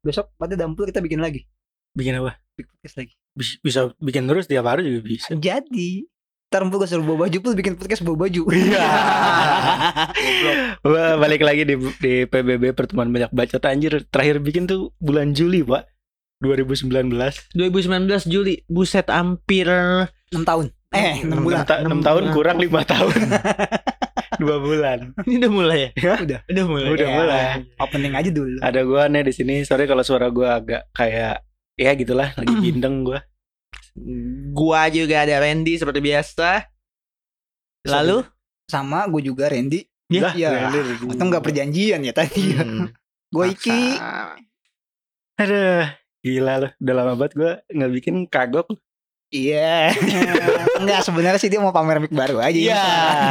besok pada dampul kita bikin lagi Bikin apa? bikin podcast lagi Bis- Bisa bikin terus tiap hari juga bisa. jadi ntar gue suruh bawa baju pul bikin podcast bawa baju Iya. Wah, balik lagi di di PBB pertemuan banyak bacot anjir. Terakhir bikin tuh bulan Juli, Pak. 2019. 2019 Juli, buset hampir 6 tahun eh 6 bulan ta- enam tahun kurang lima tahun. Dua bulan. ini udah mulai ya? Udah. Udah mulai. Udah Ya, mulai. opening aja dulu Ada gua nih di sini. Sorry kalau suara gua agak kayak ya gitulah lagi bindeng gua. Gua juga ada Randy seperti biasa. Lalu sama gue juga Randy Ya. Lah, Iya. Randy atau nggak perjanjian ya tadi Hmm. gue Iki Aduh, gila loh. Udah lama banget gua nggak bikin kagok. Iya nggak sebenarnya sih dia mau pamer mic baru aja Iya.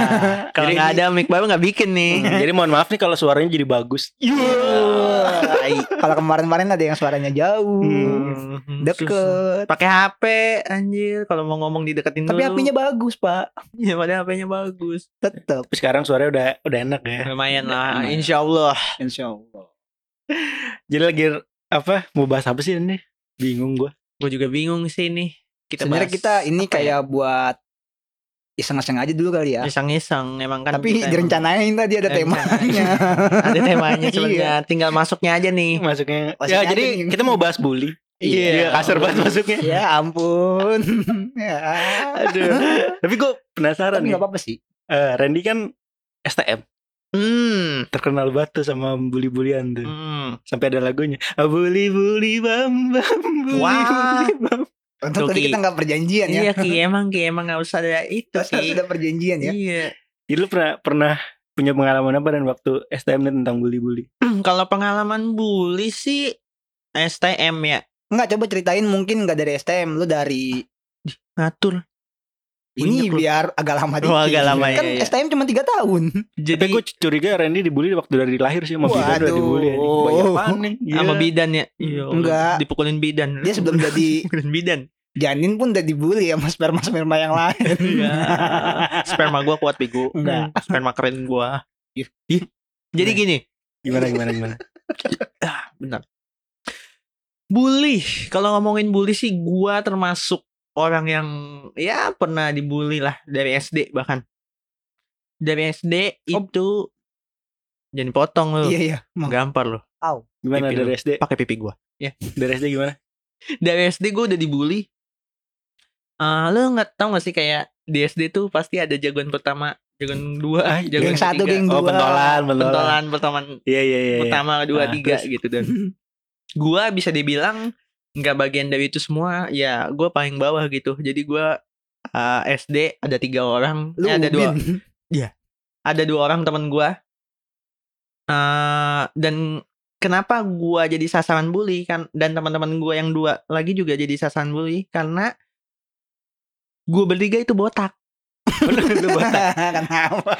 Kalau nggak ada mic baru nggak bikin nih. Jadi mohon maaf nih kalau suaranya jadi bagus. Tai. kalau kemarin-kemarin ada yang suaranya jauh Hmm. deket Pakai HP anjir kalau mau ngomong dideketin tapi dulu. apinya bagus pak ya pada HP-nya bagus. tetep Tapi sekarang suaranya udah udah enak ya. Lumayan lah, Lumayan. insya Allah. insya Allah Jadi lagi apa? Mau bahas apa sih ini? Bingung gua. Gue juga bingung sih nih. Kita sebenarnya bahas kita ini apa ya? kayak buat iseng-iseng aja dulu kali ya iseng-iseng emang kan tapi kita emang direncanain tadi ada temanya ada temanya sebenarnya Iya. tinggal masuknya aja nih Masuknya. Masuknya ya jadi nih. kita mau bahas bully. Iya. kasar banget masuknya. ya ampun ya. Aduh. Tapi gue penasaran tapi nih. apa-apa sih Eh, Randy kan STM hmm. terkenal banget tuh sama bully-bulian tuh. hmm. Sampai ada lagunya. Bully bully bam bam bully Wah. bully bam. Untuk Tuh, tadi Ki. kita nggak perjanjian ya. Iya ki emang ki emang nggak usah ada itu Kita ki. sudah perjanjian ya. Iya. Jadi lu pernah pernah punya pengalaman apa dan waktu STM tentang bully-bully? kalau pengalaman bully sih STM ya. Enggak coba ceritain mungkin nggak dari STM lu dari ngatur ini lu. biar agak lama dikit. Oh, agak lama, kan iya, iya. STM cuma 3 tahun. Tapi jadi gue curiga Randy dibully waktu dari lahir sih sama bidan udah Waduh. dibully. anjing. Banyak apaan nih? sama Gila. bidan ya iya Enggak. dipukulin bidan Dia sebelum jadi bidan janin pun udah dibully sama sperma-sperma yang lain. Iya. sperma gua kuat bego Enggak. Sperma keren gua Ih. Ih. jadi Nah. gini Gimana gimana gimana? ah benar bully kalau ngomongin bully sih gua termasuk orang yang ya pernah dibully lah dari SD bahkan dari SD Oh. itu jangan potong lu Iya iya. Emang. gampar lu Gimana Pipi dari lu. SD? pakai pipi gua Dari SD gimana? dari SD gua udah dibully Ah, lu nggak tahu gak sih kayak di SD tuh pasti ada jagoan pertama jagoan dua Ah, jagoan Geng satu, ketiga. geng Oh dua. pentolan, pentolan. pentolan pertama Iya iya iya. iya. pertama dua Ah, tiga terus? gitu dan gua bisa dibilang nggak bagian dari itu semua ya gua paling bawah gitu jadi gua uh, SD ada tiga orang Lu eh, ada dua Ubin. ada dua orang teman gua Eh, dan kenapa gua jadi sasaran bully kan dan teman-teman gua yang dua lagi juga jadi sasaran bully karena gua bertiga itu botak lu, lu botak. Kenapa?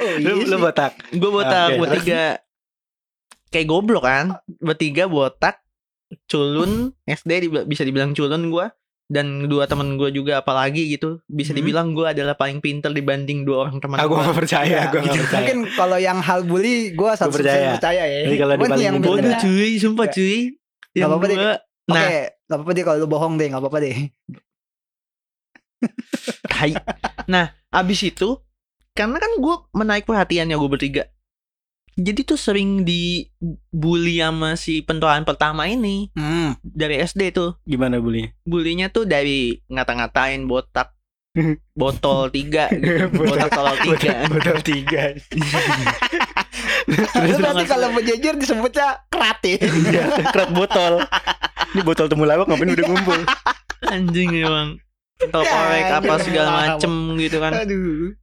Oh, iya lu, lu sih. botak. gue botak Oke. bertiga kayak goblok kan bertiga botak culun SD bisa dibilang culun gua dan dua teman gue juga apalagi gitu bisa Hmm. dibilang gue adalah paling pinter dibanding dua orang teman Aku gua. gak percaya, Iya, gue gak gitu. percaya. Mungkin kalau yang hal bully gue satu percaya. percaya ya. Jadi kalau Cuman dibanding yang bodoh, Bodoh cuy, sumpah Nggak. cuy. Yang apa-apa deh. nah, gak apa-apa deh kalau lu bohong deh, gak apa-apa deh. Nah, abis itu karena kan gue menaik perhatiannya gue bertiga. Jadi tuh sering dibully sama si pentolan pertama ini Hmm. dari SD tuh. Gimana bully? bulinya tuh dari ngata-ngatain botak botol tiga gitu. botol tolol tiga Botol tiga. Lu berarti kalau berjejer disebutnya kerate. Iya, kerat botol. Ini botol temulawak ngapain udah ngumpul? anjing emang botol korek Ya, apa anjing, segala macem gitu kan Aduh.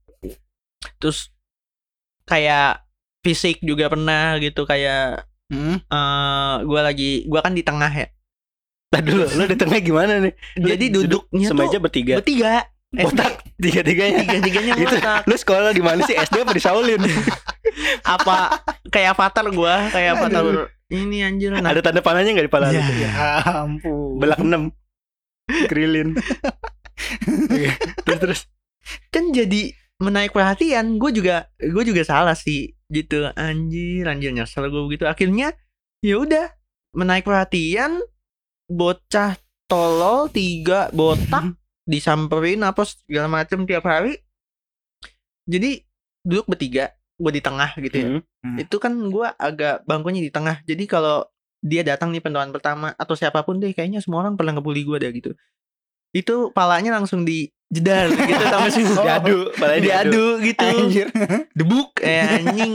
terus kayak fisik juga pernah gitu kayak Hmm. eh gue lagi gue kan di tengah ya Tadi dulu, lu di tengah gimana nih? Jadi duduk duduknya semeja tuh bertiga. bertiga Botak tiga-tiganya. tiga tiganya Itu botak lu sekolah di mana sih? SD apa di Shaolin? apa kayak avatar gue kayak avatar Aduh. ini anjir nah Ada tanda panahnya nggak di pala lu? Ya. Ya ampun. Belak enam. Krilin. Oke, terus terus. kan jadi menaik perhatian gue juga gue juga salah sih gitu. Anjir anjir nyesel gue begitu. Akhirnya ya udah menaik perhatian bocah tolol tiga botak disamperin apa segala macem tiap hari. Jadi duduk bertiga gue di tengah gitu ya. Hmm. itu kan gue agak bangkunya di tengah. Jadi kalau dia datang nih pentolan pertama atau siapa pun deh kayaknya semua orang pernah ngebully gue deh gitu itu palanya langsung di jedar gitu sama si Diadu, palanya diadu. diadu gitu Anjir. debuk eh anjing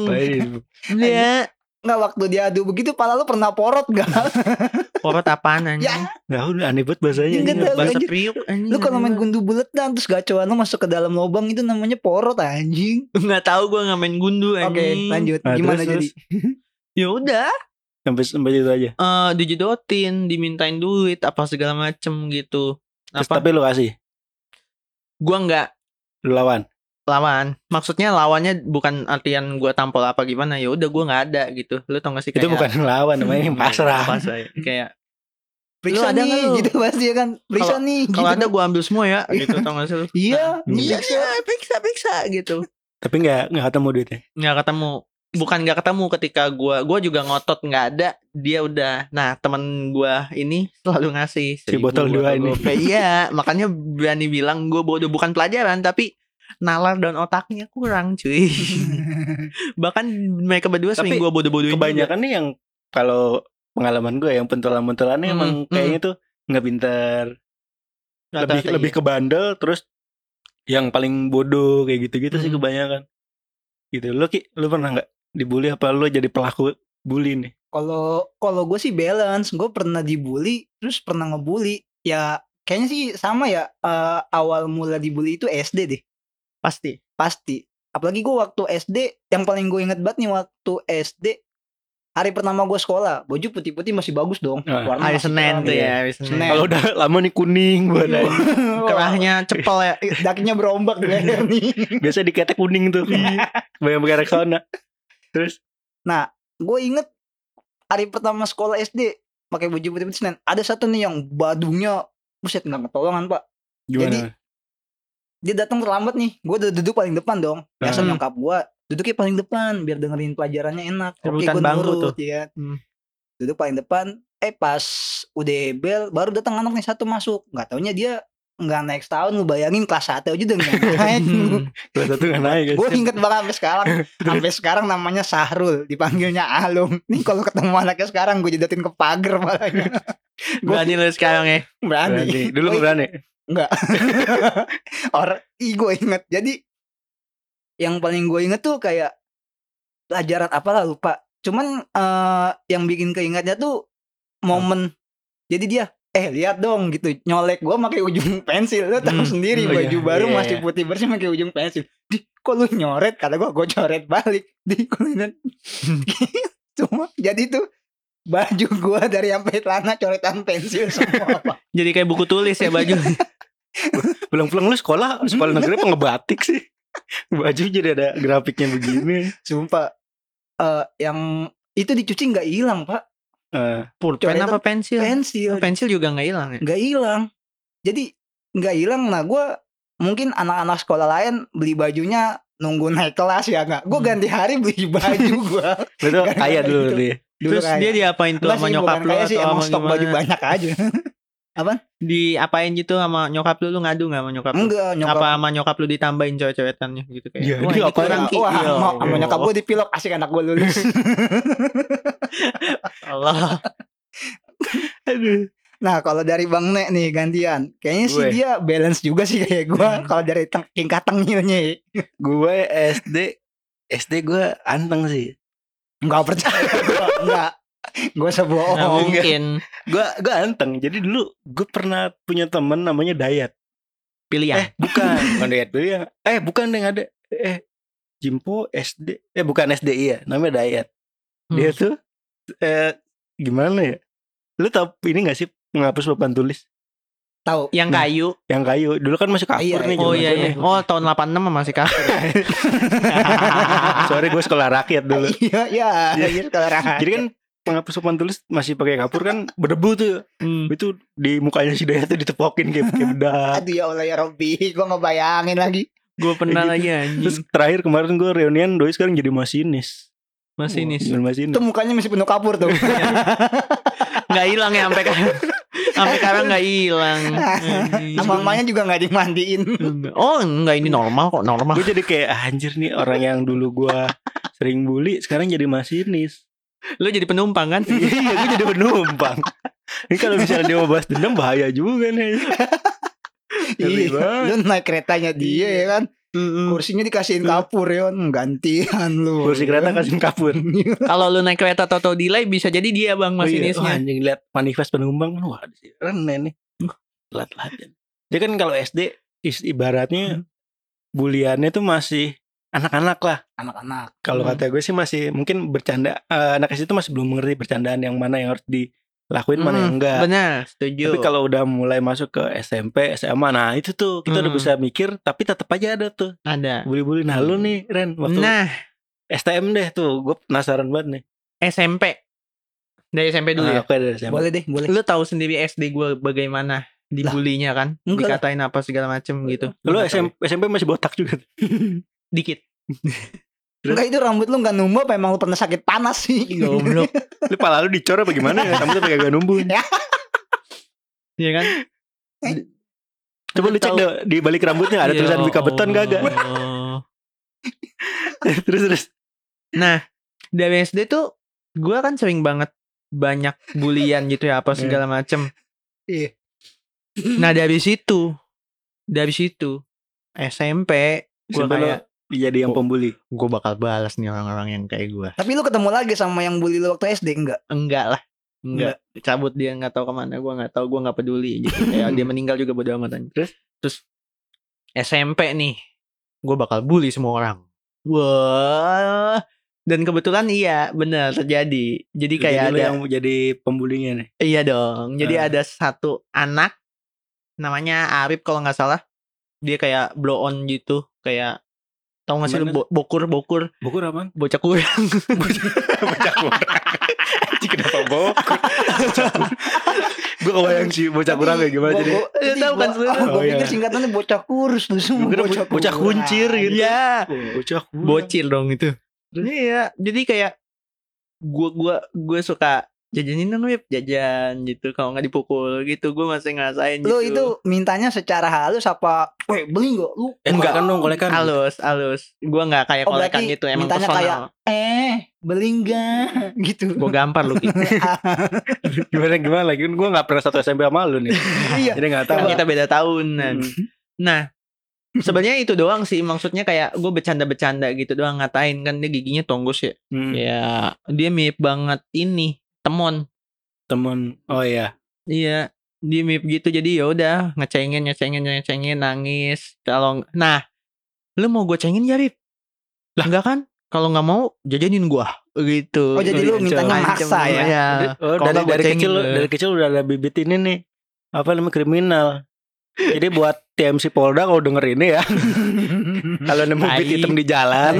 dia Nggak waktu diadu begitu pala lu pernah porot gak? porot apaan anjing Ya. Nggak, udah aneh banget bahasanya. Tahu. bahasa anjing. priuk anjing Lu kalau main gundu buletan terus gacoan lu masuk ke dalam lubang itu namanya porot anjing. nggak tahu gue nggak main gundu Oke, anjing lanjut. Nah, Gimana terus, jadi? ya udah Sampai sampai itu aja. eh dijedotin dimintain duit apa segala macem gitu Terus apa tapi lu kasih, gue nggak lu lawan. lawan maksudnya lawannya bukan artian gue tampol apa gimana ya udah gue nggak ada gitu lu tau gak sih Itu bukan lawan namanya pasrah. pasrah ya. kayak Periksa ada nih, lu? gitu pasti ya kan. Periksa nih. kalau gitu. ada gue ambil semua ya gitu tau gak sih lu Iya, Hmm. iya periksa. iya, periksa periksa gitu Tapi nggak nggak ketemu duitnya. nggak ketemu bukan nggak ketemu ketika gua gua juga ngotot nggak ada dia udah nah temen gua ini selalu ngasih Si botol dua ini. iya makanya berani bilang gua bodoh bukan pelajaran tapi nalar dan otaknya kurang cuy bahkan mereka berdua Tapi bodoh-bodohin juga. Kebanyakan nih yang kalau pengalaman gue yang pentolan-pentolannya Hmm, emang hmm. kayaknya tuh nggak pinter, lebih Rata-rata lebih iya. ke bandel terus yang paling bodoh kayak gitu-gitu sih Hmm. kebanyakan. Gitu. Lu Ki, lu pernah nggak dibully apa lu jadi pelaku bully nih? Kalau kalau gue sih balance, gue pernah dibully, terus pernah ngebully. Ya kayaknya sih sama ya. eh, awal mula dibully itu SD deh, pasti pasti. Apalagi gue waktu SD, yang paling gue inget banget nih waktu SD, hari pertama gue sekolah, baju putih-putih masih bagus dong. Ah. Warna hari Senin tuh iya. ya hari Senin. Kalau udah lama nih kuning buat Iya. kerahnya cepel ya Dakinya berombak di leher nih. Biasa diketek kuning tuh. Banyak pakai reksona. Terus gue inget hari pertama sekolah SD pakai baju putih-putih Senin. Ada satu nih yang badunya buset nggak ketolongan pak. gimana? Jadi, Dia datang terlambat nih. Gue udah duduk paling depan dong. Biasa Hmm. nyokap gue duduknya paling depan biar dengerin pelajarannya enak. Oke gue bangku nurut tuh. ya. Hmm. Duduk paling depan. Eh pas udah bel baru datang anak nih satu masuk. Nggak taunya dia nggak naik setahun lu bayangin kelas 1 aja udah nggak naik Kelas satu nggak naik gue inget banget sampai sekarang sampai sekarang namanya Sahrul dipanggilnya Alung nih kalau ketemu anaknya sekarang gue jedotin ke pagar malahnya berani lu sekarang ya berani, Berani. Dulu Gua berani. Enggak. Orang ih gue inget. Jadi yang paling gue inget tuh kayak pelajaran apa lah lupa. Cuman eh yang bikin keingetnya tuh momen. Jadi dia eh lihat dong gitu nyolek gue pakai ujung pensil lo tahu Hmm. sendiri Oh, baju iya. baru Iya, masih iya. putih bersih pakai ujung pensil di kok lu nyoret kata gue gue coret balik di lu liat. cuma jadi tuh baju gua dari sampai celana coretan pensil semua pak jadi kayak buku tulis ya baju Pulang-pulang lu sekolah sekolah negeri apa ngebatik sih? Baju jadi ada grafiknya begini. Sumpah eh yang itu dicuci nggak hilang pak Eh, pulpen apa pensil? pensil. Oh, pensil juga nggak hilang ya? Nggak hilang. Jadi nggak hilang. Nah gue mungkin anak-anak sekolah lain beli bajunya nunggu naik kelas ya nggak? Gue Hmm. ganti hari beli baju gue Gara-gara kaya dulu gitu. dia. dulu terus dia diapain tuh Enggak sama nyokap lu kayak sih atau emang stok baju banyak aja diapain gitu sama nyokap lu? Lu ngadu nggak sama nyokap lu? Enggak nyokap apa sama nyokap lu ditambahin cewek-cewetannya gitu kayak? Iya, wah dia ini apa- kurang ki wah Iya, sama, sama iya. nyokap gue dipilok. Asik anak gue lulus. Allah. Aduh. nah kalau dari bang Nek nih gantian. Kayaknya sih Gue. dia balance juga sih kayak gue Hmm. kalau dari teng- tingkat tengilnya Gue SD SD gue anteng sih. nggak percaya gue nggak gue nggak sebohong mungkin Gue gue anteng. Jadi dulu gue pernah punya temen namanya Dayat. pilihan Eh bukan, bukan Dayat yang. Eh bukan yang ada. Eh Jimpo SD. Eh bukan SD iya, namanya Dayat. Dia Hmm. tuh eh gimana ya? Lu tau ini gak sih menghapus papan tulis tahu yang Nah, kayu yang kayu? Dulu kan masih kapur Iya, nih. oh iya gue iya nih. oh tahun 86 masih kasur Sorry gue sekolah rakyat dulu. iya iya Iya. iya kalau rakyat. Jadi kan penghapus papan tulis masih pakai kapur kan berdebu tuh. Hmm. Itu di mukanya si Dayat tuh ditepokin kayak kayak bedak. aduh ya Allah ya Robby gue ngebayangin lagi gue pernah Gitu. lagi Terus anjing terakhir kemarin gue reunian doi sekarang jadi masinis. masinis Jadi masinis. itu mukanya masih penuh kapur tuh nggak hilang ya sampai. Sampai sekarang nggak hilang. Sama mamanya juga nggak dimandiin. Oh enggak ini normal kok normal. Gue jadi kayak "Ah, anjir nih orang yang dulu gua sering bully sekarang jadi masinis. Lu jadi penumpang kan? iya, gue jadi penumpang. Ini kalau misalnya dia mau bahas dendam bahaya juga nih. Iya, lu naik keretanya dia ya kan. Kursinya dikasihin kapur ya kan. Gantian lu. Kursi kereta kasih kapur. Kalau lu naik kereta atau delay bisa jadi dia bang Oh iya, masinisnya. anjing lihat manifest penumpang wah keren nih. Telat-telat. Dia kan kalau SD ibaratnya buliannya tuh masih anak-anak lah. Anak-anak. Kalau Hmm. kata gue sih masih mungkin bercanda eh, anak SD itu masih belum mengerti bercandaan yang mana yang harus dilakuin mana yang Hmm, enggak. Benar, setuju. Tapi kalau udah mulai masuk ke SMP, SMA, nah itu tuh kita udah Hmm. bisa mikir, tapi tetap aja ada tuh ada. bully-bully. Nah lu nih Ren, waktu Nah, STM deh tuh, gue penasaran banget nih. SMP. Dari SMP dulu Ah, ya. Oke dari SMP. Boleh deh, boleh. Lu tahu sendiri SD gue bagaimana dibulinya kan? enggak. Dikatain apa segala macem gitu. Lu SMP, SMP masih botak juga. ya. Dikit. Enggak itu rambut lu nggak numbuh apa emang lu pernah sakit panas sih? Goblok. Lu pala lu dicor apa gimana ya? Kamu tuh kagak numbuh. Iya kan? Coba lu cek deh di balik rambutnya ada Ya tulisan Wika Beton kagak? Allah. terus terus. Nah, dari SD tuh gue kan sering banget banyak bulian gitu ya apa segala macem. Iya. Nah dari situ, dari situ SMP gue lu kayak jadi yang pembuli. gue bakal balas nih orang-orang yang kayak gue. Tapi lu ketemu lagi sama yang bully lu waktu SD enggak? Enggak lah, enggak. Cabut dia nggak tahu ke mana, gue nggak tahu, gue nggak peduli gitu. Kayak dia meninggal juga bodo amat aja. Terus? terus SMP nih, gue bakal bully semua orang. Wah, dan kebetulan iya benar terjadi. Jadi kayak Jadi ada yang jadi pembulinya nih. Iya dong. Jadi Ah. ada satu anak namanya Arif kalau nggak salah. Dia kayak blow on gitu, kayak tau gak sih lu bo- bokur bokur Buku apaan? bocah kurang. bocah kurang. Anjing kenapa bokor? Gue kebayang sih bocah kurang kayak gimana jadi. Lu tahu kan sebenarnya? Gue Oh, iya. pikir singkatannya bocah kurus lu semua bocah kuncir gitu. Iya, Bocah kurang. bocil dong itu. Iya, jadi kayak gua gua gua suka jajanin dong Wip, jajan gitu kalau nggak dipukul gitu gue masih ngerasain gitu Lu itu mintanya secara halus apa? Weh beli nggak lu? Eh, enggak kan dong, kolekan. halus halus gue nggak kayak Oh, kolekan gitu emang mintanya personal kayak- Eh beli nggak? gitu. gue gampar lu Ki. gimana gimana lagi kan gue nggak pernah satu SMP sama lu nih. Iya. Jadi nggak tahu. kan kita beda tahunan Hmm. Nah, sebenarnya itu doang sih maksudnya kayak gue bercanda-bercanda gitu doang ngatain kan dia giginya tonggos ya. Hmm. Ya, dia mirip banget ini, temon. Temen. Oh iya. Iya, dia mirip gitu jadi ya udah ngecengin, ngecengin, ngecengin, nangis. Kalau nah, lu mau gue cengin ya, Rip? Lah. Enggak kan? Kalau nggak mau jajanin gua gitu. Oh jadi lu mintanya Ancam maksa ya? Iya. Oh, dari dari cengin kecil lu. dari kecil udah ada bibit ini nih. Apa namanya kriminal. Jadi buat TMC Polda kalau denger ini ya, kalau nemu bibit hitam di jalan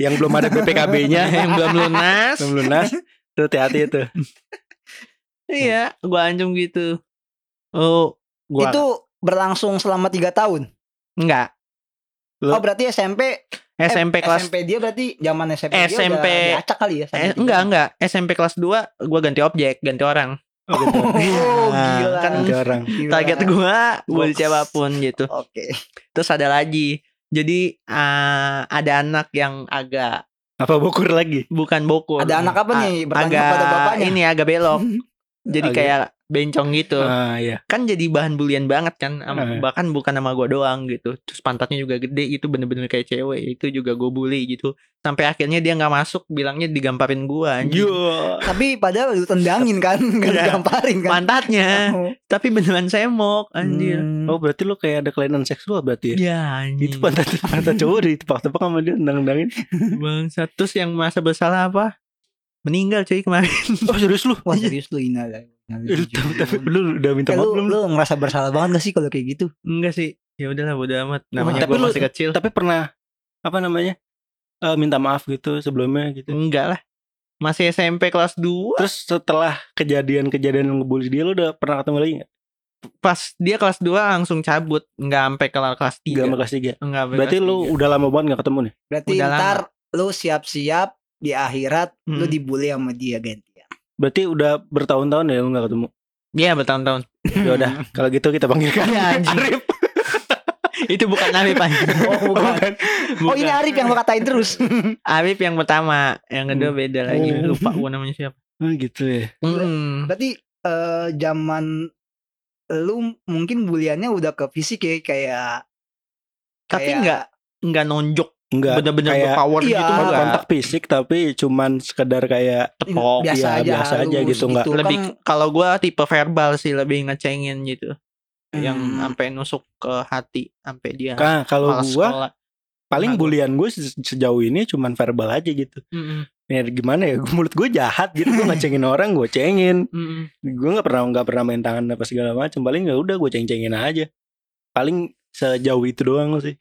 yang belum ada BPKB-nya, yang belum lunas. belum lunas, tuh hati-hati itu. iya, gua ancam gitu. Oh, gua Itu berlangsung selama tiga tahun. enggak. Lu- Oh berarti SMP SMP eh, kelas SMP dia berarti zaman SMP, dia SMP udah diacak kali ya? eh, enggak enggak SMP kelas 2 gua ganti objek, ganti orang. Oh, gitu. Oh, gila. Kan Ganti orang. Gila. Target gua Box. siapa pun gitu. Oke. Terus ada lagi. Jadi ah, ada anak yang agak Apa bukur lagi? bukan bokur. Ada anak apa nih? Bertanya agak pada bapaknya. ini agak belok. Jadi Agak- kayak bencong gitu. Ah iya. Kan jadi bahan bulian banget kan. Eh. Bahkan bukan sama gua doang gitu. Terus pantatnya juga gede gitu bener-bener kayak cewek. Itu juga gue bully gitu. Sampai akhirnya dia nggak masuk bilangnya digamparin. Yo. Tapi padahal lu tendangin kan, nggak Iya. digamparin kan. Pantatnya. Oh. Tapi beneran semok anjir. Hmm. Oh berarti lu kayak ada kelainan seksual berarti ya? Ya anjing. Itu pantat pantat cowok ditepak-tepak sama dia nendang-nendangin. Bangsat. Terus yang masa bersalah apa? Meninggal cuy kemarin. Oh serius lu? Wah serius lu Ina lah. Lu- Tapi, tapi lu udah minta Eh, maaf lu, belum? lu ngerasa bersalah banget gak sih kalau kayak gitu? Enggak sih. Ya udahlah bodo amat. Namanya lu- masih kecil. Tapi pernah apa namanya? eh, minta maaf gitu sebelumnya gitu. Enggak lah. Masih SMP kelas 2 Terus setelah kejadian-kejadian yang ngebully dia lu udah pernah ketemu lagi gak? Pas dia kelas 2 langsung cabut Enggak sampai kelas kelas 3 Gak sama kelas 3 Enggak sampai Berarti kelas lu udah lama banget gak ketemu nih Berarti Udah ntar lu siap-siap di akhirat lu Hmm. dibully sama dia gantian. Berarti udah bertahun-tahun ya lu gak ketemu. Iya bertahun-tahun. Ya udah, kalau gitu kita panggilkan Iya, anjing. Arif. Itu bukan Arif anjing. Oh, bukan. Oh, ini Arif yang lo katain terus. Arif yang pertama, yang kedua beda lagi. Oh. Lupa gua namanya siapa. Oh gitu ya. Mm. Berarti eh zaman lu mungkin buliannya udah ke fisik ya kayak Tapi kayak- nggak nggak nonjok Enggak bener-bener kayak power Iya. gitu enggak. kontak fisik tapi cuman sekedar kayak Tepok. biasa iya, aja biasa aja gitu, nggak- lebih kan kalau gua tipe verbal sih lebih ngecengin gitu. Yang Hmm. sampai nusuk ke hati sampai dia Nah, kalau malas gua sekolah. paling Kenapa? bulian gue se- sejauh ini cuman verbal aja gitu. Mm-mm. Ya gimana ya, mulut gue jahat gitu, gue ngecengin orang, gue cengin. Mm-mm. Gue nggak pernah nggak pernah main tangan apa segala macam. Paling ya udah gue ceng-cengin aja. Paling sejauh itu doang sih.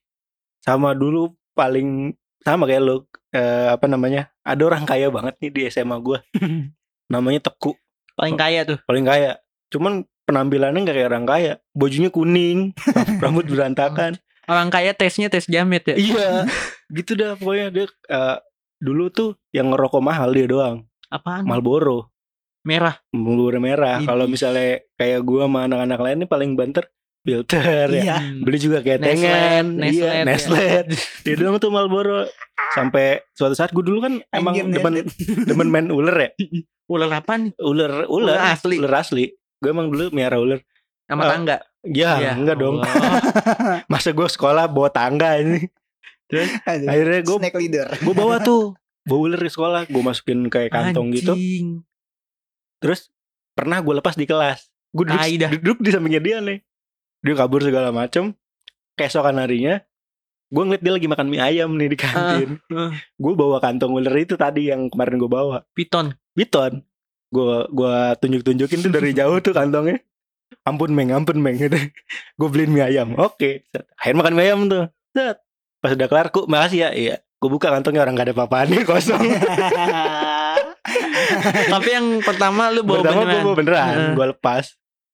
Sama dulu paling sama kayak lo eh, apa namanya? Ada orang kaya banget nih di SMA gue. namanya Teku, Paling kaya tuh. paling kaya. Cuman penampilannya nggak kayak orang kaya. Bajunya kuning, rambut berantakan. Orang kaya tesnya tes jamet ya. iya, gitu dah pokoknya dia eh, dulu tuh yang ngerokok mahal dia doang, Apaan? Marlboro. Merah. Marlboro merah. Kalau misalnya kayak gua sama anak-anak lain nih paling banter filter ya. Iya. Hmm. Beli juga ketengan, Neslet, iya, Neslet, ya. Neslet. Dia doang tuh Marlboro. Sampai suatu saat gue dulu kan emang Anjir, demen Neslet. demen main ular ya. Ular apa nih? Ular, ular, Ular asli. Ular asli. Gue emang dulu miara ular. Sama Eh, tangga. Ya, Iya. enggak dong. Allah. Masa gue sekolah bawa tangga ini. Aduh, Akhirnya gue snack leader. gue bawa tuh bawa ular di sekolah gue masukin kayak kantong gitu Anjing. terus pernah gue lepas di kelas gue duduk, duduk di sampingnya dia nih dia kabur segala macem. Keesokan harinya gue ngeliat dia lagi makan mie ayam nih di kantin. ah. gue bawa kantong ular itu tadi yang kemarin gue bawa. Piton. Biton gue gua tunjuk tunjukin tuh dari jauh tuh kantongnya. Ampun meng ampun meng. Gitu gue beliin mie ayam. Oke. Set. akhirnya makan mie ayam tuh. Set. pas udah kelar ku makasih ya. Iya. Gue buka kantongnya orang gak ada apa-apaan kosong. Tapi yang pertama lu bawa Pertama gue beneran. bawa beneran, gue lepas.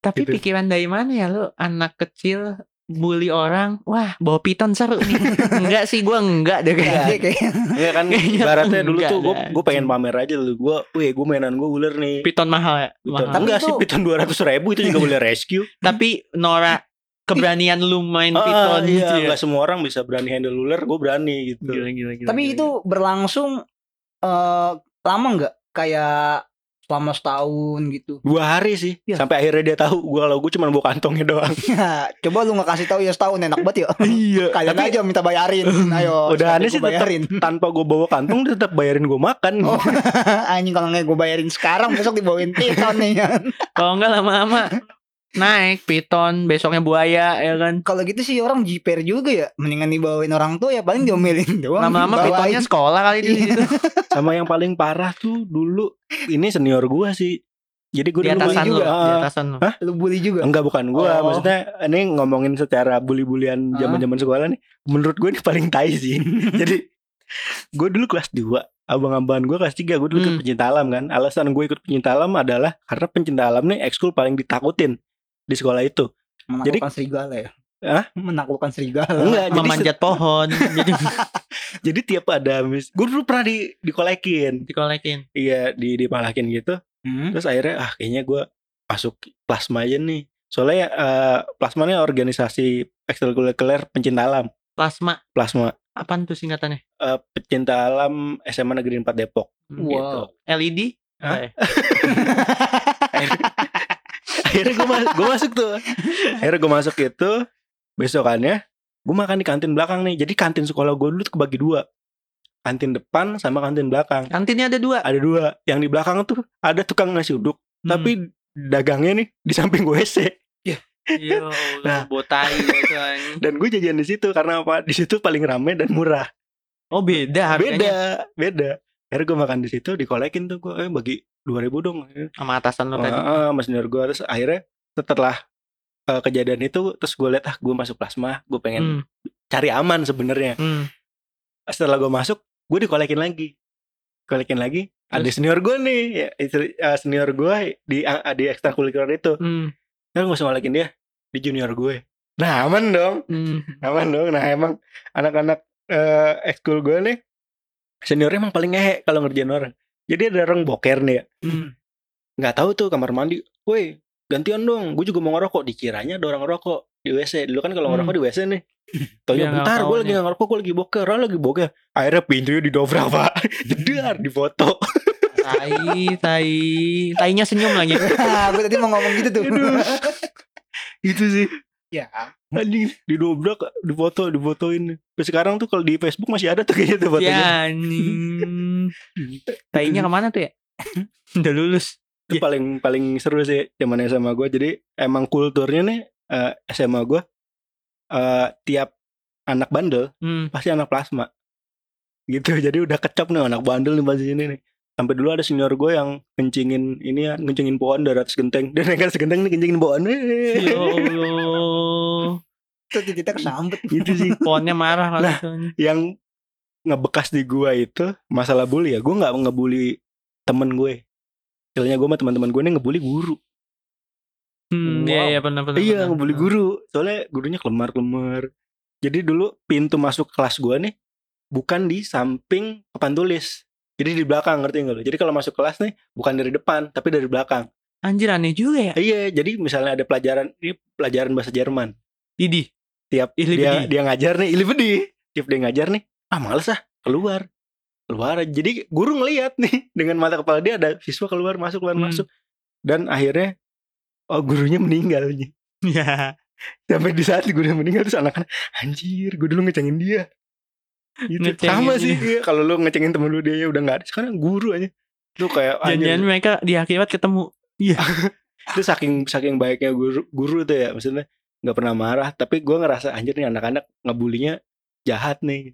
Tapi gitu. pikiran dari mana ya lu anak kecil bully orang, wah bawa piton seru nih. enggak sih gua enggak deh Iya, kayak. dia kayak Iya kan, Kayaknya ibaratnya dulu enggak tuh gue gue pengen pamer aja dulu. Gue, wih gue mainan gue ular nih. Piton mahal ya. Piton. Mahal. Tapi Enggak sih, piton dua ratus ribu itu juga boleh rescue. Tapi Nora keberanian lu main Ah, piton iya, gitu ya. nggak semua orang bisa berani handle ular, gue berani gitu. Gila, gila, gila, Tapi gila, itu berlangsung eh lama nggak? Kayak selama setahun gitu. Dua hari sih, Iya. sampai akhirnya dia tahu gue kalau gue cuma bawa kantongnya doang. Ya, coba lu nggak kasih tahu ya setahun enak banget ya. iya. Kalian Tapi aja minta bayarin. Ayo. Udah aneh sih bayarin. tanpa gue bawa kantong dia tetap bayarin gue makan. Oh. Anjing kalau nggak gue bayarin sekarang besok dibawain piton nih kan. Kalau enggak lama-lama naik piton, besoknya buaya ya kan. Kalau gitu sih orang jiper juga ya. Mendingan dibawain orang tua ya paling diomelin doang. Lama-lama pitonnya sekolah kali di situ. Sama yang paling parah tuh dulu ini senior gue sih. Jadi gue Di dulu atasan lu, juga. di Ah, atasan lu. lu bully juga. Enggak bukan gua, Oh. maksudnya ini ngomongin secara bully-bulian Ah. zaman-zaman sekolah nih. Menurut gue ini paling tai sih. Jadi gue dulu kelas 2, abang-abangan gue kelas 3, gue dulu ikut Hmm. pencinta alam kan. Alasan gue ikut pencinta alam adalah karena pencinta alam nih ekskul paling ditakutin di sekolah itu. Menaklukkan serigala ya. Hah? Menaklukkan serigala. Enggak, jadi Memanjat pohon. Jadi jadi tiap ada mis, gue dulu pernah di dikolekin. dikolekin. Iya, di dipalakin gitu. Hmm. Terus akhirnya ah kayaknya gue masuk plasma aja nih. Soalnya eh, plasma ini organisasi ekstrakurikuler pencinta alam. Plasma. Plasma Apaan tuh singkatannya? eh, pecinta alam SMA Negeri 4 Depok. Hmm, Wow. gitu. LED? Hah? Akhirnya gue mas gua masuk tuh. Akhirnya gue masuk itu besokannya gue makan di kantin belakang nih. Jadi kantin sekolah gue dulu tuh kebagi dua. Kantin depan sama kantin belakang. Kantinnya ada dua. Ada dua. Yang di belakang tuh ada tukang nasi uduk. Hmm. Tapi dagangnya nih di samping WC. Yo, Nah. botai gitu anjing. Dan gue jajan di situ karena apa? Di situ paling rame dan murah. Oh beda harganya. Beda, beda. Akhirnya gue makan di situ, dikolekin tuh gue, eh bagi dua ribu dong. Sama atasan lo tadi. Ah, mas senior gue terus akhirnya setelah eh, kejadian itu terus gue liat ah gue masuk plasma gue pengen Hmm, cari aman sebenarnya hmm. setelah gue masuk gue dikolekin lagi kolekin lagi ada Terus? senior gue nih ya, istri- eh, senior gue di ah, di ekstrakurikuler itu Hmm, kan gue usah ngolekin dia di junior gue nah aman dong hmm. aman dong nah emang anak-anak eh, ekskul gue nih seniornya emang paling ngehe kalau ngerjain orang jadi ada orang boker nih ya. Hmm. nggak tahu tuh kamar mandi. Woi gantian dong. Gue juga mau ngerokok. Dikiranya ada orang ngerokok di WC dulu kan kalau Hmm. ngerokok di WC nih. Taunya Dia nggak bentar gue lagi nggak ngerokok gue lagi boker. Ah, lagi boker. Akhirnya pintunya didobrak pak. Jedar di foto Tai, tai, tainya senyum lagi. gue tadi mau ngomong gitu tuh. Itu sih ya, anjing didobrak difoto difotoin. Sampai sekarang tuh kalau di Facebook masih ada tuh kayaknya tuh fotonya. Ya, anjing. Tainya ke mana tuh ya? Udah lulus. itu paling paling seru sih zaman SMA gue jadi emang kulturnya nih eh, SMA gue eh, tiap anak bandel Hmm. pasti anak plasma. Gitu. Jadi udah kecap nih anak bandel nih pasti ini nih. Sampai dulu ada senior gue yang kencingin ini ya kencingin pohon dari atas genteng. Dan naik atas genteng nih kencingin pohon. Ya Allah. itu titiknya kesambet. gitu sih Pohonnya marah kali Nah. itu. yang ngebekas di gua itu masalah bully ya gue nggak ngebully temen gue Istilahnya gue sama teman-teman gue nih ngebully guru Hmm, Wow. iya iya benar benar. iya ngebully guru soalnya gurunya kelemar-kelemar jadi dulu pintu masuk kelas gua nih bukan di samping papan tulis jadi di belakang ngerti nggak lo jadi kalau masuk kelas nih bukan dari depan tapi dari belakang Anjir aneh juga ya. iya jadi misalnya ada pelajaran ini pelajaran bahasa Jerman Didi. Tiap Ili dia bedi. dia ngajar nih. Ili bedi tiap dia ngajar nih ah males ah keluar. Keluar aja. jadi guru ngeliat nih dengan mata kepala dia ada siswa keluar masuk keluar Hmm. masuk. Dan akhirnya oh gurunya meninggal nih Ya. sampai di saat gurunya meninggal terus anak-anak anjir gue dulu ngecengin dia. Gitu. Ngecengin sama sih iya. kalau lu ngecengin temen lu dia ya udah nggak ada. Sekarang guru aja. Tuh kayak anjir. Mereka di akhirat ketemu. itu saking saking baiknya guru guru tuh ya maksudnya nggak pernah marah tapi gue ngerasa anjir nih anak-anak ngebulinya jahat nih.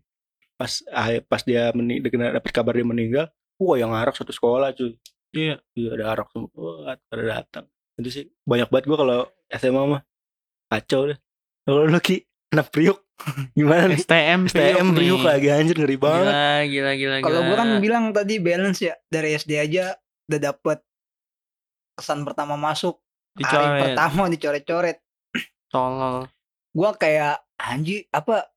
Pas ah, pas dia meni dengan dapet kabar dia meninggal wah yang arak satu sekolah cuy. Iya. iya ada arak semua pada datang. Itu sih banyak banget gue kalau SMA mah. Kacau deh. Kalau lu ki anak priuk gimana nih? STM STM priuk lagi. Anjir ngeri banget. Gila, gila, gila. Kalau gila. gue kan bilang tadi balance ya. Dari SD aja udah dapet kesan pertama masuk. Hari dicoret, pertama dicoret-coret. Tolol. Gua kayak anji apa?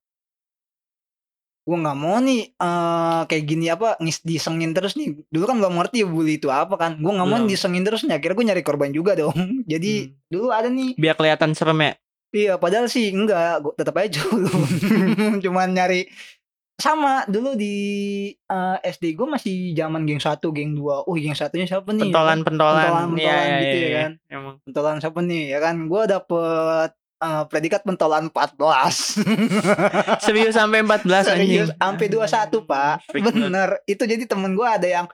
Gue nggak mau nih eh kayak gini apa ngis disengin terus nih. Dulu kan belum ngerti ya bully itu apa kan. Gue nggak mau disengin terus nih. Akhirnya gue nyari korban juga dong. Jadi Hmm. dulu ada nih. Biar kelihatan serem ya. Iya, padahal sih enggak, gua tetap aja culun. Cuman nyari sama dulu di eh, SD gue masih zaman geng 1, geng 2. Oh, geng satunya siapa nih? Pentolan, pentolan. Pentolan-pentolan Iya, iya, gitu iya, ya iya. kan. Emang. Pentolan siapa nih? Ya kan gue dapet eh, predikat pentolan 14. Serius sampai 14 anjing. Serius sampai 21, Pak. Bener. Itu jadi temen gue ada yang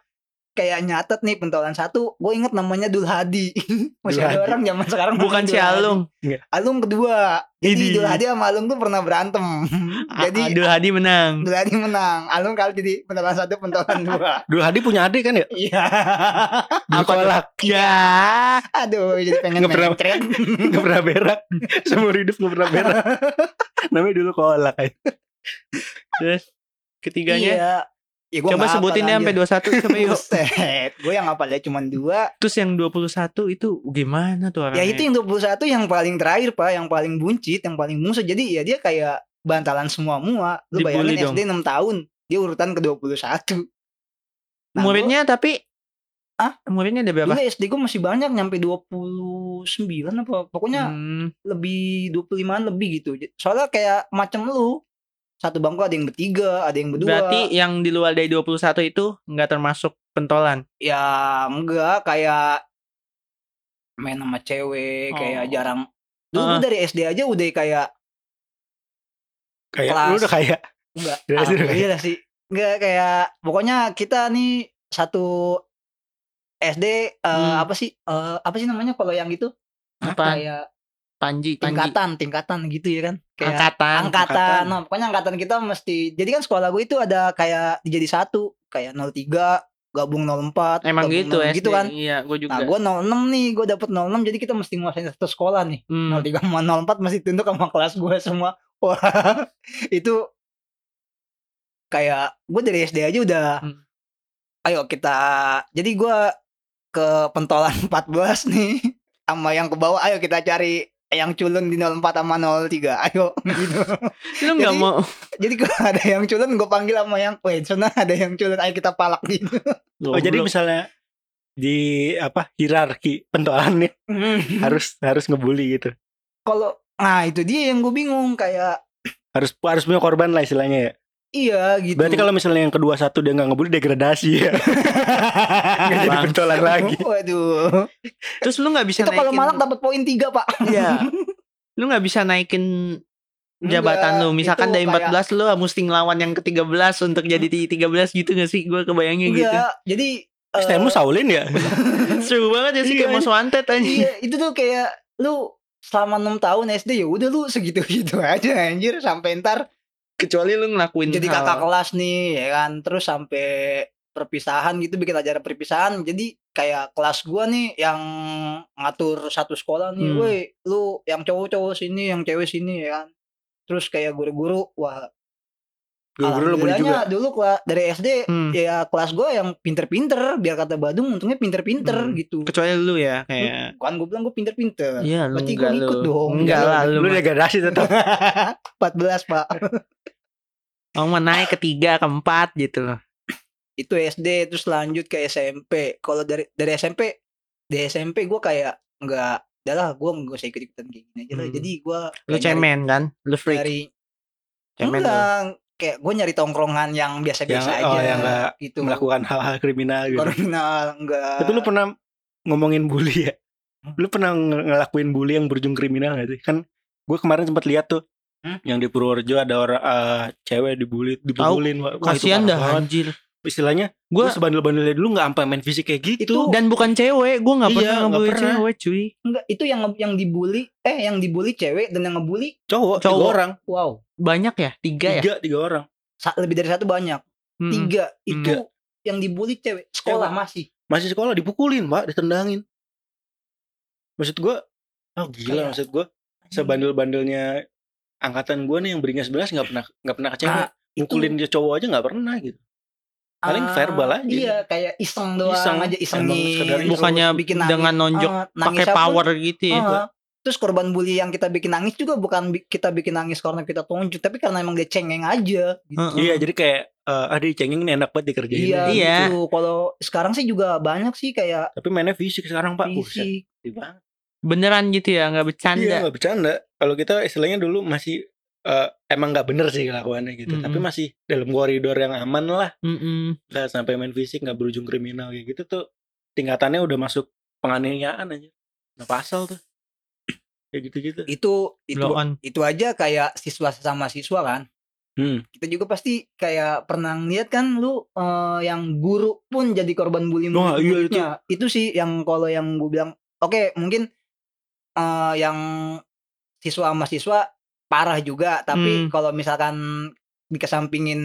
kayak nyatet nih pentolan satu gue inget namanya Dul Hadi masih Dul ada Hadi. orang zaman sekarang Bukan si Dul Hadi. Alung. Alung kedua. Jadi Idi. Dul Hadi sama Alung tuh pernah berantem. Jadi Adul Hadi menang. Dul Hadi menang. Alung kali jadi pentolan satu, pentolan dua. dulu Hadi punya adik kan ya Iya. Apa kolak Ya. Aduh, jadi pengen Nggak pernah. nggak pernah berak seumur hidup nggak pernah berak namanya dulu kolak. Terus ketiganya Iya. Ya, gua coba sebutin deh sampai anjir. 21 coba yuk. Buset. Gue yang hafalnya cuma dua. Terus yang 21 itu gimana tuh orangnya? Ya itu yang 21 yang paling terakhir, Pak. Yang paling buncit, yang paling musuh. Jadi ya dia kayak bantalan semua mua. Lu Dibully bayangin dong. SD 6 tahun. Dia urutan ke 21. Nah, muridnya tapi Hah? Muridnya ada berapa? Dulu SD gue masih banyak nyampe 29 apa pokoknya Hmm, lebih 25an lebih gitu. Soalnya kayak macam lu satu bangku ada yang bertiga, ada yang berdua. berarti yang di luar dari 21 itu nggak termasuk pentolan. ya enggak kayak main sama cewek kayak Oh. jarang. Dulu Ah. dari SD aja udah kayak kayak Kelas. lu udah kayak enggak alhamdulillah sih. Enggak kayak pokoknya kita nih satu SD eh, Hmm. apa sih eh, apa sih namanya kalau yang gitu Apa? kayak Panji, Panji. tingkatan tingkatan gitu ya kan kayak Angkatan. angkatan. angkatan. Nah, pokoknya angkatan kita mesti jadi kan sekolah gue itu ada kayak jadi satu, kayak 03 gabung 04. Emang gabung gitu 06 SD. gitu kan. Iya, gue juga. Nah, gue 06 nih, gue dapet 06 jadi kita mesti nguasain satu sekolah nih. Hmm. 03 sama 04 masih tunduk sama kelas gue semua. Wah, itu kayak gue dari SD aja udah Hmm. ayo kita jadi gue ke pentolan 14 nih sama yang ke bawah ayo kita cari yang culun di 04 sama 03 ayo gitu Lu nggak Jadi- mau jadi kalau ada yang culun gue panggil sama yang wait sana ada yang culun ayo kita palak gitu oh jadi Goblok. misalnya di apa hierarki pentolannya harus harus ngebully gitu. kalau nah itu dia yang gue bingung kayak Harus harus punya korban lah istilahnya ya. Iya gitu Berarti kalau misalnya yang kedua satu dia nggak ngebully degradasi ya. Nggak jadi pentolan lagi. waduh Terus lu nggak bisa itu kalau naikin malak dapat poin tiga pak Iya. Lu nggak bisa naikin jabatan Enggak, lu. Misalkan dari kayak- 14 lu mesti ngelawan yang ke-13 untuk jadi di 13 gitu gak sih? Gue kebayangnya gitu. enggak jadi eh, STM lu Saulin ya? Seru banget ya sih Iya, kayak Most Wanted aja. iya itu tuh kayak lu selama enam tahun SD ya udah lu segitu gitu aja anjir sampai ntar Kecuali lu ngelakuin jadi hal- kakak kelas nih ya kan terus sampai perpisahan gitu bikin acara perpisahan jadi kayak kelas gua nih yang ngatur satu sekolah nih Hmm. woi lu yang cowok-cowok sini yang cewek sini ya kan terus kayak guru-guru wah Guru-guru lu juga. dulu kela- dari SD Hmm. ya kelas gua yang pinter-pinter biar kata Badung untungnya pinter-pinter Hmm. gitu Kecuali lu ya kayak kan gue bilang gue pinter-pinter Iya lu berarti gue ikut lu. dong Enggak lah lu. Lu degradasi tetap. 14 pak Lu mah naik ke tiga, ke empat gitu loh. itu SD terus lanjut ke SMP kalau dari dari SMP di SMP gue kayak nggak udah lah gue nggak usah ikut ikutan kayak gini aja lah Hmm. jadi gue Lu cemen kan? Lu freak. dari Cemen enggak kayak gue nyari tongkrongan yang biasa-biasa Yang- aja oh, yang nggak gitu Melakukan hal-hal kriminal gitu. kriminal enggak Tapi lu pernah ngomongin bully ya? Hmm. Lu pernah ng- ngelakuin bully yang berujung kriminal gak sih? Kan gue kemarin sempat lihat tuh Hmm? yang di Purworejo ada orang eh, cewek dibully itu Kasihan dah banget. anjir. Istilahnya Gua gue sebandel-bandelnya dulu nggak sampai main fisik kayak gitu. Itu dan bukan cewek, gue nggak Iya, pernah nggak ngebully pernah. cewek, cuy. enggak itu yang yang dibully eh yang dibully cewek dan yang ngebully cowok, tiga Cowok. orang, wow Banyak ya? Tiga, ya? tiga, tiga orang. sa- lebih dari satu banyak Mm-mm. tiga itu Tiga. yang dibully cewek sekolah Cewek. masih Masih sekolah dipukulin, pak, ditendangin. Maksud gue, oh gila, Kayak- maksud gue sebandel-bandelnya angkatan gue nih yang beringas sebelas nggak pernah nggak pernah ke cewek. Ah, Mukulin dia cowok aja nggak pernah gitu. paling Ah, verbal aja. Iya, kayak iseng doang Iseng. aja iseng nih. sekedar iseng. Bukannya dengan nonjok Pakai power gitu ya. Ah, terus korban bully yang kita bikin nangis juga bukan bi- kita bikin nangis karena kita tonjok, tapi karena emang dia cengeng aja. Gitu. Heeh. Iya, jadi kayak eh ah dia cengeng nih enak banget dikerjain. Iya, Iya. gitu. Kalau sekarang sih juga banyak sih kayak Tapi mainnya fisik sekarang pak. Buset, fisik. banget. Beneran gitu ya, nggak Iya bercanda. nggak bercanda. Kalau kita istilahnya dulu masih eh, emang nggak bener sih kelakuannya gitu. Mm-mm. Tapi masih dalam koridor yang aman lah. Mm-mm. Nggak sampai main fisik nggak berujung kriminal kayak gitu tuh tingkatannya udah masuk penganiayaan aja. Nah pasal tuh. kayak gitu-gitu. Itu itu Blow on. itu aja kayak siswa sama siswa kan. Hmm. Kita juga pasti kayak pernah lihat kan lu eh, yang guru pun jadi korban bully Wah, iya, murid-muridnya. itu. sih yang kalau yang gue bilang oke mungkin eh, yang siswa sama siswa parah juga tapi Hmm. kalau misalkan dikesampingin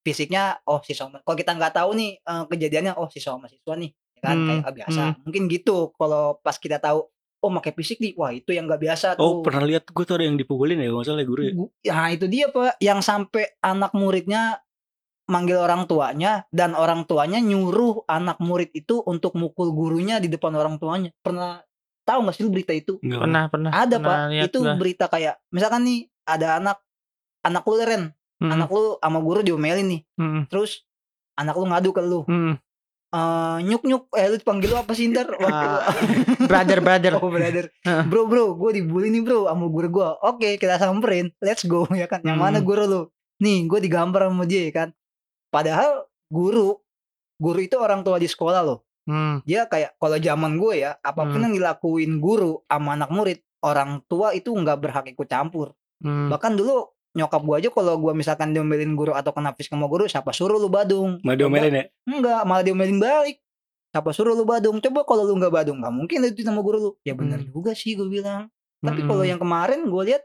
fisiknya oh siswa sama- kalau kita nggak tahu nih eh, kejadiannya oh siswa sama siswa nih ya kan Hmm, kayak ah, biasa mungkin gitu kalau pas kita tahu oh pakai fisik nih wah itu yang nggak biasa Oh tuh pernah lihat gue tuh ada yang dipukulin ya nggak salah ya guru ya. Nah itu dia pak, yang sampai anak muridnya manggil orang tuanya dan orang tuanya nyuruh anak murid itu untuk mukul gurunya di depan orang tuanya. Pernah tahu nggak sih lu berita itu? Nggak. Pernah, pernah. Ada pernah pak, lihat itu gua. berita kayak misalkan nih ada anak anak lu Ren, Mm-mm. anak lu sama guru diomelin nih, Mm-mm. terus anak lu ngadu ke lu, Mm-mm. Eh nyuk nyuk, eh lu panggil lu apa sih ntar? Brother, brother. Oh brother, bro bro, gue dibully nih bro sama guru gue. Oke kita samperin, let's go ya kan. Yang Hmm. mana guru lu? Nih gue digambar sama dia ya kan. Padahal guru, guru itu orang tua di sekolah loh. Hmm. Dia kayak kalau zaman gue ya, apa pun Hmm. yang dilakuin guru sama anak murid, orang tua itu nggak berhak ikut campur. Hmm. Bahkan dulu nyokap gue aja kalau gue misalkan diomelin guru atau kena fisik sama guru, siapa suruh lu badung? Mau diomelin ya? Enggak, malah diomelin balik. Siapa suruh lu badung? Coba kalau lu nggak badung, nggak mungkin itu sama guru lu. Ya benar Hmm. juga sih gue bilang. Tapi kalau Mm-mm. yang kemarin gue lihat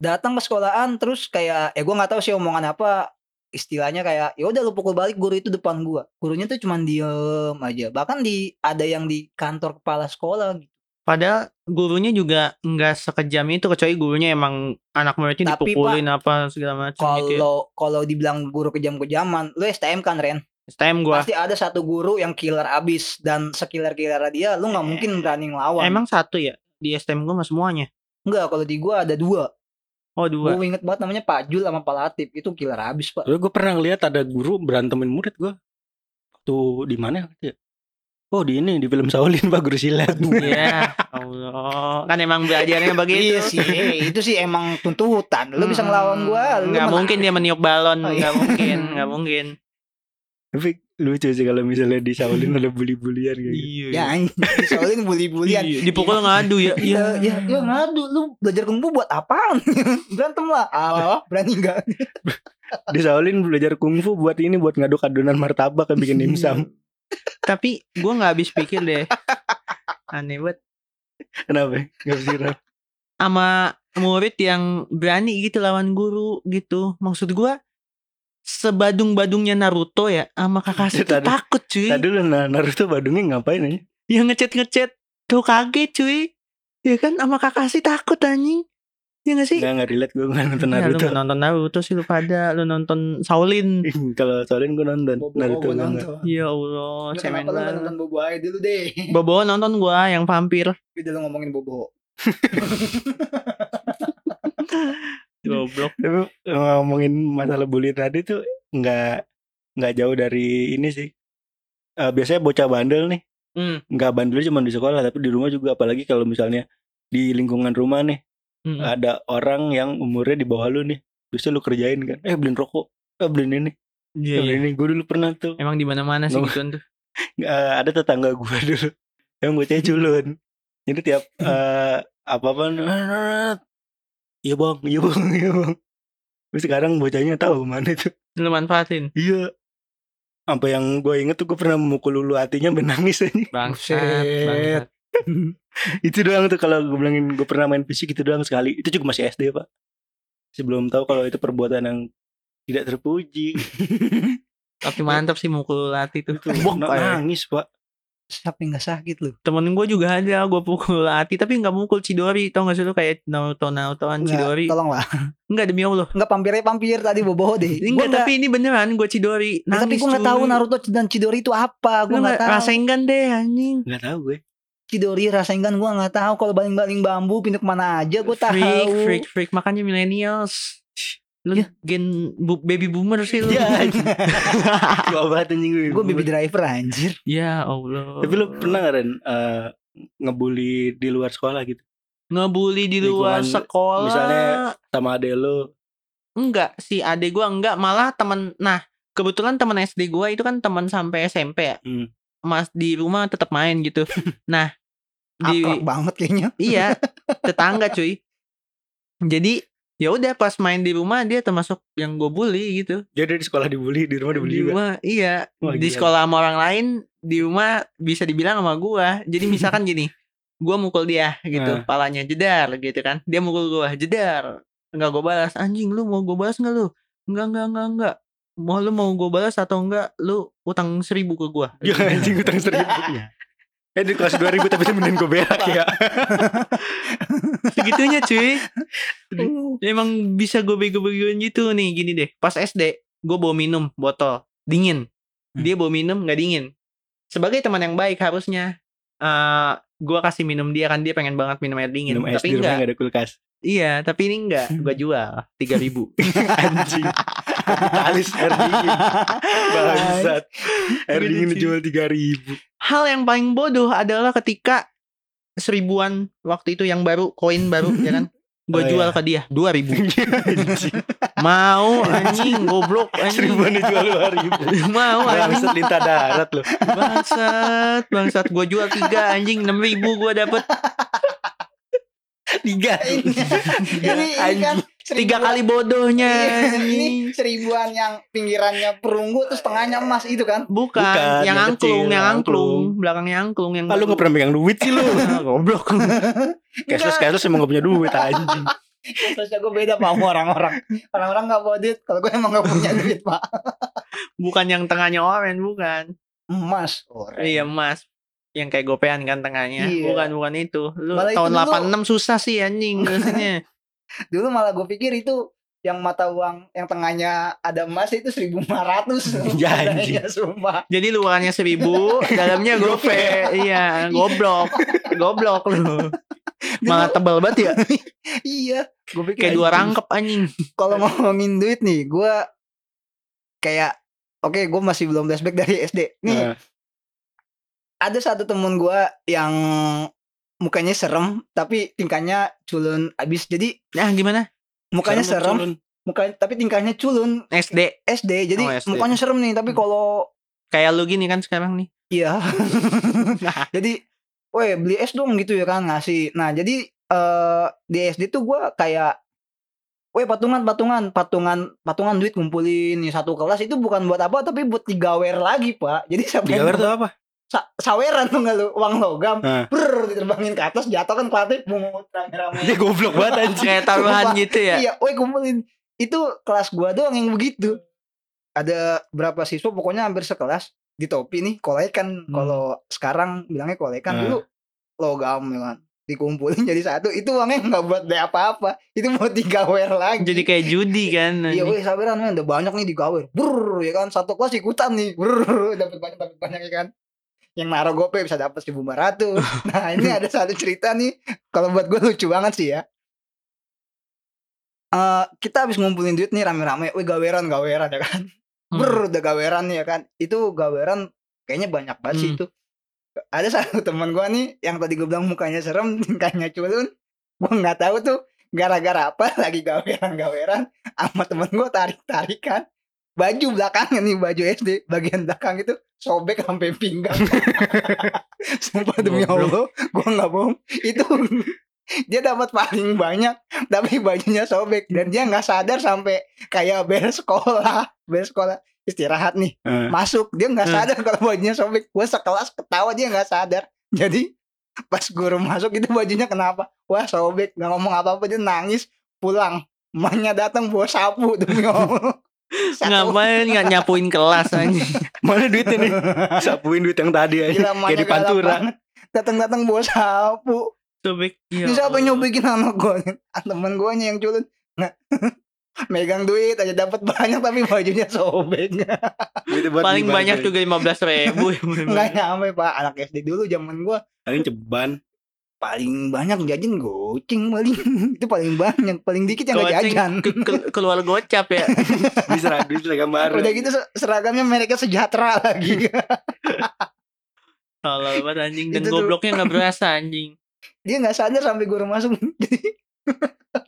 datang ke sekolahan terus kayak eh gue nggak tahu sih omongan apa istilahnya kayak ya udah lu pukul balik guru itu depan gua. Gurunya tuh cuman diem aja. Bahkan di ada yang di kantor kepala sekolah gitu. Padahal gurunya juga nggak sekejam itu kecuali gurunya emang anak muridnya Tapi, dipukulin apa segala macam gitu ya. kalau kalau dibilang guru kejam-kejaman lu STM kan Ren? STM gua. Pasti ada satu guru yang killer abis dan sekiller killer dia lu nggak mungkin berani ngelawan. Emang satu ya? Di STM gua nggak semuanya. enggak kalau di gua ada dua Oh dua. gue inget banget namanya Pak Jul sama Pak Latif itu killer abis pak Tapi gue pernah ngeliat ada guru berantemin murid gue. Waktu di mana gitu ya? Oh di ini di film Shaolin Pak Guru Silat. Iya, Allah. Kan emang belajarnya begitu. Iya sih, itu sih emang tuntutan. Lu bisa ngelawan gua, lu Nggak menang. mungkin dia meniup balon, Oh, iya. nggak mungkin, nggak mungkin. Tapi lucu sih kalau misalnya di Shaolin ada bully-bulian kayak gitu. Iya. Ya anjing, soalnya bully-bulian. Iya, dipukul ngadu ya. Iya, ya, ya ngadu lu belajar kungfu buat apaan? Berantem lah. Ah, berani enggak? Di Shaolin belajar kungfu buat ini buat ngaduk adonan martabak yang bikin dimsum. Tapi gue nggak habis pikir deh. Aneh banget. Kenapa? Gak bisa kira. Sama murid yang berani gitu lawan guru gitu. Maksud gue sebadung-badungnya Naruto ya sama Kakashi tuh Tadi- takut cuy. Tadi lu nah, Naruto badungnya ngapain aja? Yang ngechat-ngechat tuh kaget cuy. Ya kan sama Kakashi takut anjing. Ya gak sih? Enggak enggak relate gue nggak nonton Ya, lu Naruto. nonton Naruto sih lu pada Lu nonton Shaolin kalau Shaolin gue nonton Bobo Naruto gue nonton. Ya Allah Lu Kenapa lu nonton Bobo aja dulu deh? Bobo nonton gua yang vampir Udah lu ngomongin Bobo. Goblok. Tapi ngomongin masalah bully tadi tuh nggak nggak jauh dari ini sih. Eh, biasanya bocah bandel nih. Hmm. nggak bandel cuma di sekolah tapi di rumah juga. Apalagi kalau misalnya di lingkungan rumah nih Hmm. ada orang yang umurnya di bawah lu nih. Biasanya lu kerjain kan eh beliin rokok eh beliin ini Iya, eh, iya. beliin ini. Gue dulu pernah tuh. Emang di mana-mana sih Nggak- gituan tuh. Eh, ada tetangga gue dulu. Yang bocahnya culun. Jadi tiap eh, apa-apa iya bang. Iya bang. Iya bang. Terus sekarang bocahnya tahu mana itu. Lu manfaatin? Iya. Sampai yang gue inget tuh gue pernah memukul ulu hatinya menangis aja. Bangsat itu doang tuh kalau gue bilangin gue pernah main fisik itu doang sekali. Itu juga masih SD pak. Sebelum tahu kalau itu perbuatan yang tidak terpuji. Tapi mantap sih mukul latih tuh. Itu kayak. nangis pak Siapa yang gak sakit lu? Temen gue juga ada Gue pukul latih Tapi gak mukul Chidori Tau gak sih lu kayak Naruto-Narutoan Enggak, Chidori tolong lah. Enggak demi Allah Enggak pampirnya pampir tadi Bobo deh. Gua Enggak nggak- tapi ini beneran Gue Chidori Ya, tapi gue nggak tahu cuy. Naruto dan Chidori itu apa. Gue nggak tahu. Rasengan deh anjing nggak tahu gue Chidori Rasengan gue nggak tahu. Kalau baling-baling bambu pindah ke mana aja gue tahu. Freak, freak, freak. Makanya millennials. Lu Ya. gen bu- baby boomer sih lu. ya anjing. tua banget anjing gue Gue baby driver anjir. ya Allah. tapi lu pernah Ren eh, ngebully di luar sekolah gitu ngebully di luar Lingkungan, sekolah? misalnya- sama ade lu enggak sih adek gua enggak malah temen nah kebetulan temen SD gua itu kan teman sampai SMP ya. Hmm. Mas di rumah tetap main gitu. nah di Akrab banget kayaknya. iya tetangga cuy. Jadi ya udah pas main di rumah dia termasuk yang gue bully gitu. jadi di sekolah dibully di rumah dibully di juga rumah iya. Wah, di gila. sekolah sama orang lain di rumah bisa dibilang sama gua. Jadi misalkan gini gua mukul dia gitu Nah. palanya jedar gitu kan. Dia mukul gua jedar nggak gua balas. Anjing lu mau gua balas nggak lu? Nggak nggak nggak nggak. Mau lu mau gua balas atau enggak lu utang seribu ke gua. Ya anjing utang seribu eh di kelas 2000 tapi temenin gue berak ya. Segitunya cuy. Emang bisa gue bego-begoin gitu nih gini deh. Pas SD gue bawa minum botol dingin. Hmm. dia bawa minum nggak dingin. Sebagai teman yang baik harusnya eh gue kasih minum dia kan dia pengen banget minum air dingin. Minum es tapi di rumah enggak nggak ada kulkas. Iya tapi ini enggak gue jual tiga ribu. Anjing kapitalis air dingin. Bangsat. Air dingin dijual tiga ribu. Hal yang paling bodoh adalah ketika seribuan waktu itu yang baru koin baru ya kan? Gue Oh, jual iya. ke dia dua ribu. Anjing. Mau anjing goblok anjing. Seribuan dijual dua ribu. Mau anjing. Bangsat lintah darat loh Bangsat, bangsat. Gue jual tiga anjing enam ribu gue dapet. Tiga. Ini, ini, ini tiga kali bodohnya. Iya, ini anjing. seribuan yang pinggirannya perunggu terus tengahnya emas itu kan Bukan, Bukan, yang yang angklung, kecil, yang angklung, belakangnya angklung yang. ah, lu baru. gak pernah pegang duit sih lu Ah, Goblok. cashless cashless emang gak punya duit anjing Terusnya gue beda pak sama orang-orang Orang-orang gak bawa duit Kalau gue emang gak punya duit pak Bukan yang tengahnya oranye, bukan. Emas Orang. Iya emas. Yang kayak gopean kan tengahnya. Iya. Bukan, bukan itu. Lu Malah itu tahun dulu- 86 susah sih anjing biasanya. Dulu malah gue pikir itu yang mata uang yang tengahnya ada emas itu 1500 Ya, anjing. Adanya, sumpah Jadi luarnya seribu, dalamnya gope. iya, goblok. Goblok lu. Malah tebal banget ya. Iya Gue pikir Kayak dua rangkep anjing. Kalau ngomongin duit nih Gue Kayak Oke gue masih belum flashback dari SD Nih Nah, ada satu temen gua yang mukanya serem tapi tingkahnya culun abis. Jadi Nah, gimana? mukanya Serem, serem, culun. muka tapi tingkahnya culun SD SD. Jadi Oh, SD. mukanya serem nih, tapi Hmm. kalau kayak lu gini kan sekarang nih. iya. jadi, weh beli es dong gitu ya kan ngasih. Nah, jadi eh di SD tuh gua kayak Weh patungan patungan patungan patungan duit kumpulin nih satu kelas itu bukan buat apa tapi buat digawer lagi pak jadi siapa Digawer tuh apa? Sa- saweran tuh nggak lu uang logam Nah. ber diterbangin ke atas jatuh kan kelasnya pungut rame-rame Dia goblok banget anjing. Kayak taruhan gitu ya. iya woi kumpulin itu kelas gua doang yang begitu ada berapa siswa pokoknya hampir sekelas di topi nih kolekan Hmm. kalau sekarang bilangnya kolekan Hmm. dulu logam ya kan dikumpulin jadi satu itu uangnya nggak buat beli apa-apa itu buat digawer lagi Jadi kayak judi kan. Iya, weh sabaran men, udah banyak nih digawer. Brr, ya kan satu kelas ikutan nih. Brr, dapat banyak dapat banyak ya kan. Yang naruh gope bisa dapat 1500. nah, ini ada satu cerita nih. Kalau buat gue lucu banget sih ya. Eh, kita habis ngumpulin duit nih rame-rame. Wih, gaweran, gaweran ya kan. Hmm. Brr, udah gaweran ya kan. Itu gaweran kayaknya banyak banget sih Hmm. itu. Ada satu teman gua nih yang tadi gue bilang mukanya serem, tingkahnya culun. Gua nggak tahu tuh gara-gara apa lagi gaweran-gaweran sama temen gua tarik-tarikan baju belakangnya nih baju SD bagian belakang itu sobek sampai pinggang. Sumpah demi. Allah gua nggak bohong. Itu dia dapat paling banyak tapi bajunya sobek. Dan dia nggak sadar sampai kayak beres sekolah beres sekolah. Istirahat nih. Eh, masuk dia nggak Hmm. sadar kalau bajunya sobek. Gue sekelas ketawa dia nggak sadar. Jadi pas guru masuk itu bajunya kenapa? Wah sobek. Nggak ngomong apa apa dia nangis. Pulang. Emaknya datang bawa sapu demi allah Satu- Ngapain nggak nyapuin kelas anjing. Mana duitnya nih? Sapuin duit yang tadi aja. Gila, Kayak di pantura. datang-datang bawa sapu Sobek. Ya ini siapa nyobekin anak gue temen gue yang culun nah, megang duit aja dapat banyak tapi bajunya sobek Paling banyak juga lima belas ribu. nggak nyampe pak anak SD dulu zaman gue Paling ceban. Paling banyak jajan goceng paling itu paling banyak paling dikit yang gak Goceng jajan ke- ke- keluar gocap ya. Bisa duit seragam baru. udah gitu se- seragamnya mereknya sejahtera lagi Kalau banget anjing dan Itu tuh. gobloknya nggak berasa anjing. dia nggak sadar sampai guru masuk jadi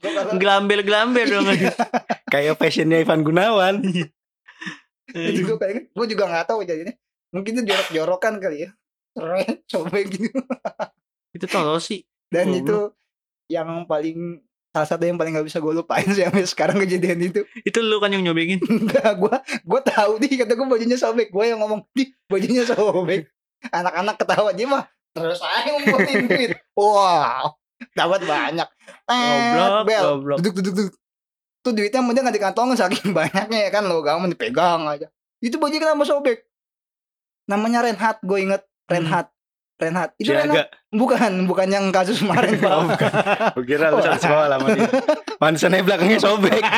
gua kalau- Gelambir-gelambir dong anjing. Kayak fashionnya Ivan Gunawan. itu gue kayak gue juga nggak tahu jadinya mungkin itu jorok-jorokan kali ya Seret, sobek gitu Itu tolol sih. dan Goblok. itu yang paling salah satu yang paling nggak bisa gue lupain sih sampai sekarang kejadian itu. Itu lu kan yang nyobekin. enggak gue gue tahu nih kata gue bajunya sobek. Gue yang ngomong di bajunya sobek. Anak-anak ketawa dia mah terus aja ngumpulin duit. Wow dapat banyak. Goblok, bel. goblok. duduk duduk duduk. Tuh duitnya mending nggak dikantongin saking banyaknya ya kan lo gampang dipegang aja. Itu baju kenapa sobek? Namanya Renhat gue inget. Renhat Renhat itu Renhat bukan bukan yang kasus kemarin pak Oh, bukan. Gue kira lu satu sekolah sama dia. Pantesannya belakangnya sobek.